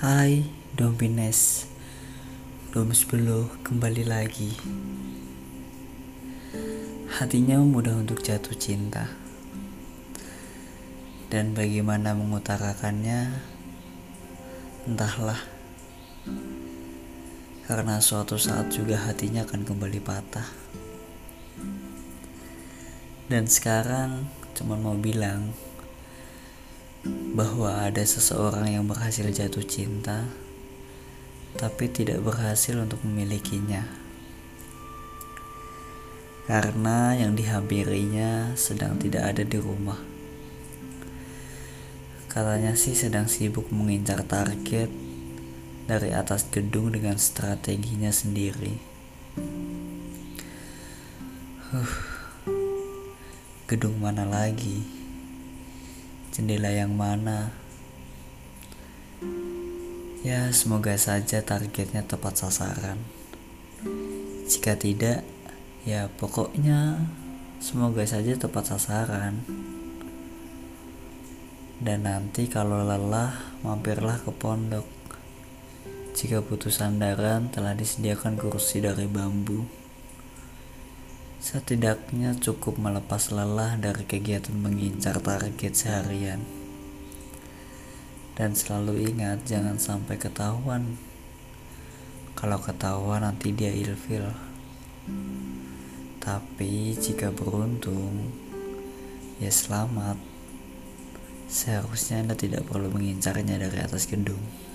Hai, Dompines. Dom 10 kembali lagi. Hatinya mudah untuk jatuh cinta. Dan bagaimana mengutarakannya, entahlah. Karena suatu saat juga hatinya akan kembali patah. Dan sekarang cuma mau bilang bahwa ada seseorang yang berhasil jatuh cinta, tapi tidak berhasil untuk memilikinya. Karena yang dihampirinya sedang tidak ada di rumah. Katanya sih sedang sibuk mengincar target dari atas gedung dengan strateginya sendiri. Huh, gedung mana lagi? Jendela yang mana. Ya, semoga saja targetnya tepat sasaran. Jika tidak, ya pokoknya semoga saja tepat sasaran. Dan nanti kalau lelah, mampirlah ke pondok. Jika putus sandaran, telah disediakan kursi dari bambu. Setidaknya cukup melepas lelah dari kegiatan mengincar target seharian. Dan selalu ingat jangan sampai ketahuan. Kalau ketahuan nanti dia ilfil. Tapi jika beruntung, ya selamat. Seharusnya Anda tidak perlu mengincarnya dari atas gedung.